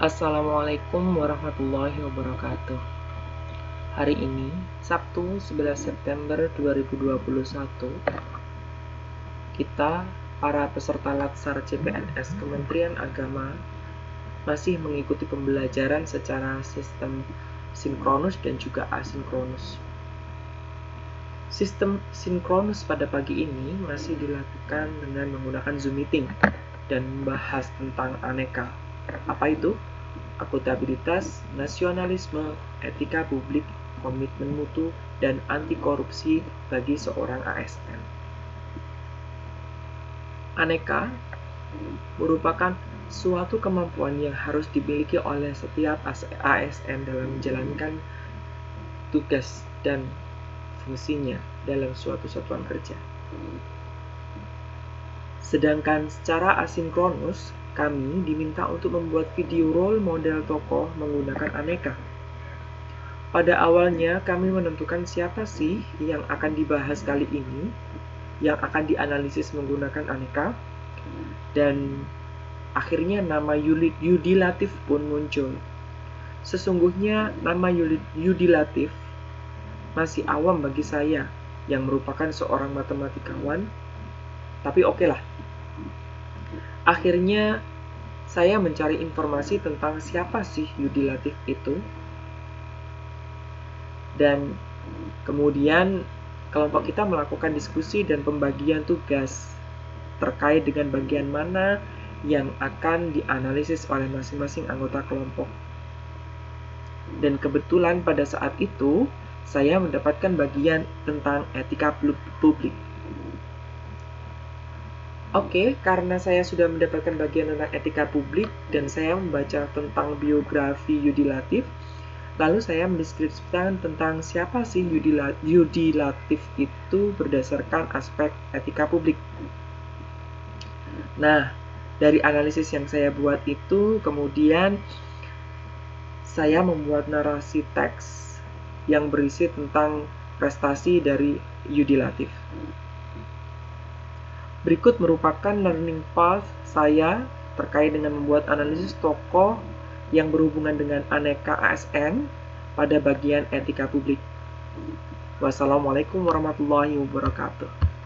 Assalamualaikum warahmatullahi wabarakatuh. Hari ini, Sabtu 11 September 2021 Kita, para peserta Latsar CPNS Kementerian Agama Masih mengikuti pembelajaran secara sistem sinkronus dan juga asinkronus. Sistem sinkronus pada pagi ini masih dilakukan dengan menggunakan Zoom Meeting dan membahas tentang aneka. Apa itu? Akuntabilitas, nasionalisme, etika publik, komitmen mutu, dan anti korupsi bagi seorang ASN. Aneka merupakan suatu kemampuan yang harus dimiliki oleh setiap ASN dalam menjalankan tugas dan fungsinya dalam suatu satuan kerja. Sedangkan secara asinkronus, kami diminta untuk membuat video role model tokoh menggunakan aneka. Pada awalnya, kami menentukan siapa sih yang akan dibahas kali ini, yang akan dianalisis menggunakan aneka, dan akhirnya nama Yudi Latif pun muncul. Sesungguhnya nama Yudi Latif masih awam bagi saya yang merupakan seorang matematikawan, tapi oke lah, Akhirnya saya mencari informasi tentang siapa sih Yudi Latif itu. Dan kemudian kelompok kita melakukan diskusi dan pembagian tugas terkait dengan bagian mana yang akan dianalisis oleh masing-masing anggota kelompok. Dan kebetulan pada saat itu saya mendapatkan bagian tentang etika publik. Oke, okay, karena saya sudah mendapatkan bagian tentang etika publik dan saya membaca tentang biografi Yudi Latif, lalu saya mendeskripsikan tentang siapa sih Yudi, Yudi Latif itu berdasarkan aspek etika publik. Nah, dari analisis yang saya buat itu, kemudian saya membuat narasi teks yang berisi tentang prestasi dari Yudi Latif. Berikut merupakan learning path saya terkait dengan membuat analisis tokoh yang berhubungan dengan aneka ASN pada bagian etika publik. Wassalamualaikum warahmatullahi wabarakatuh.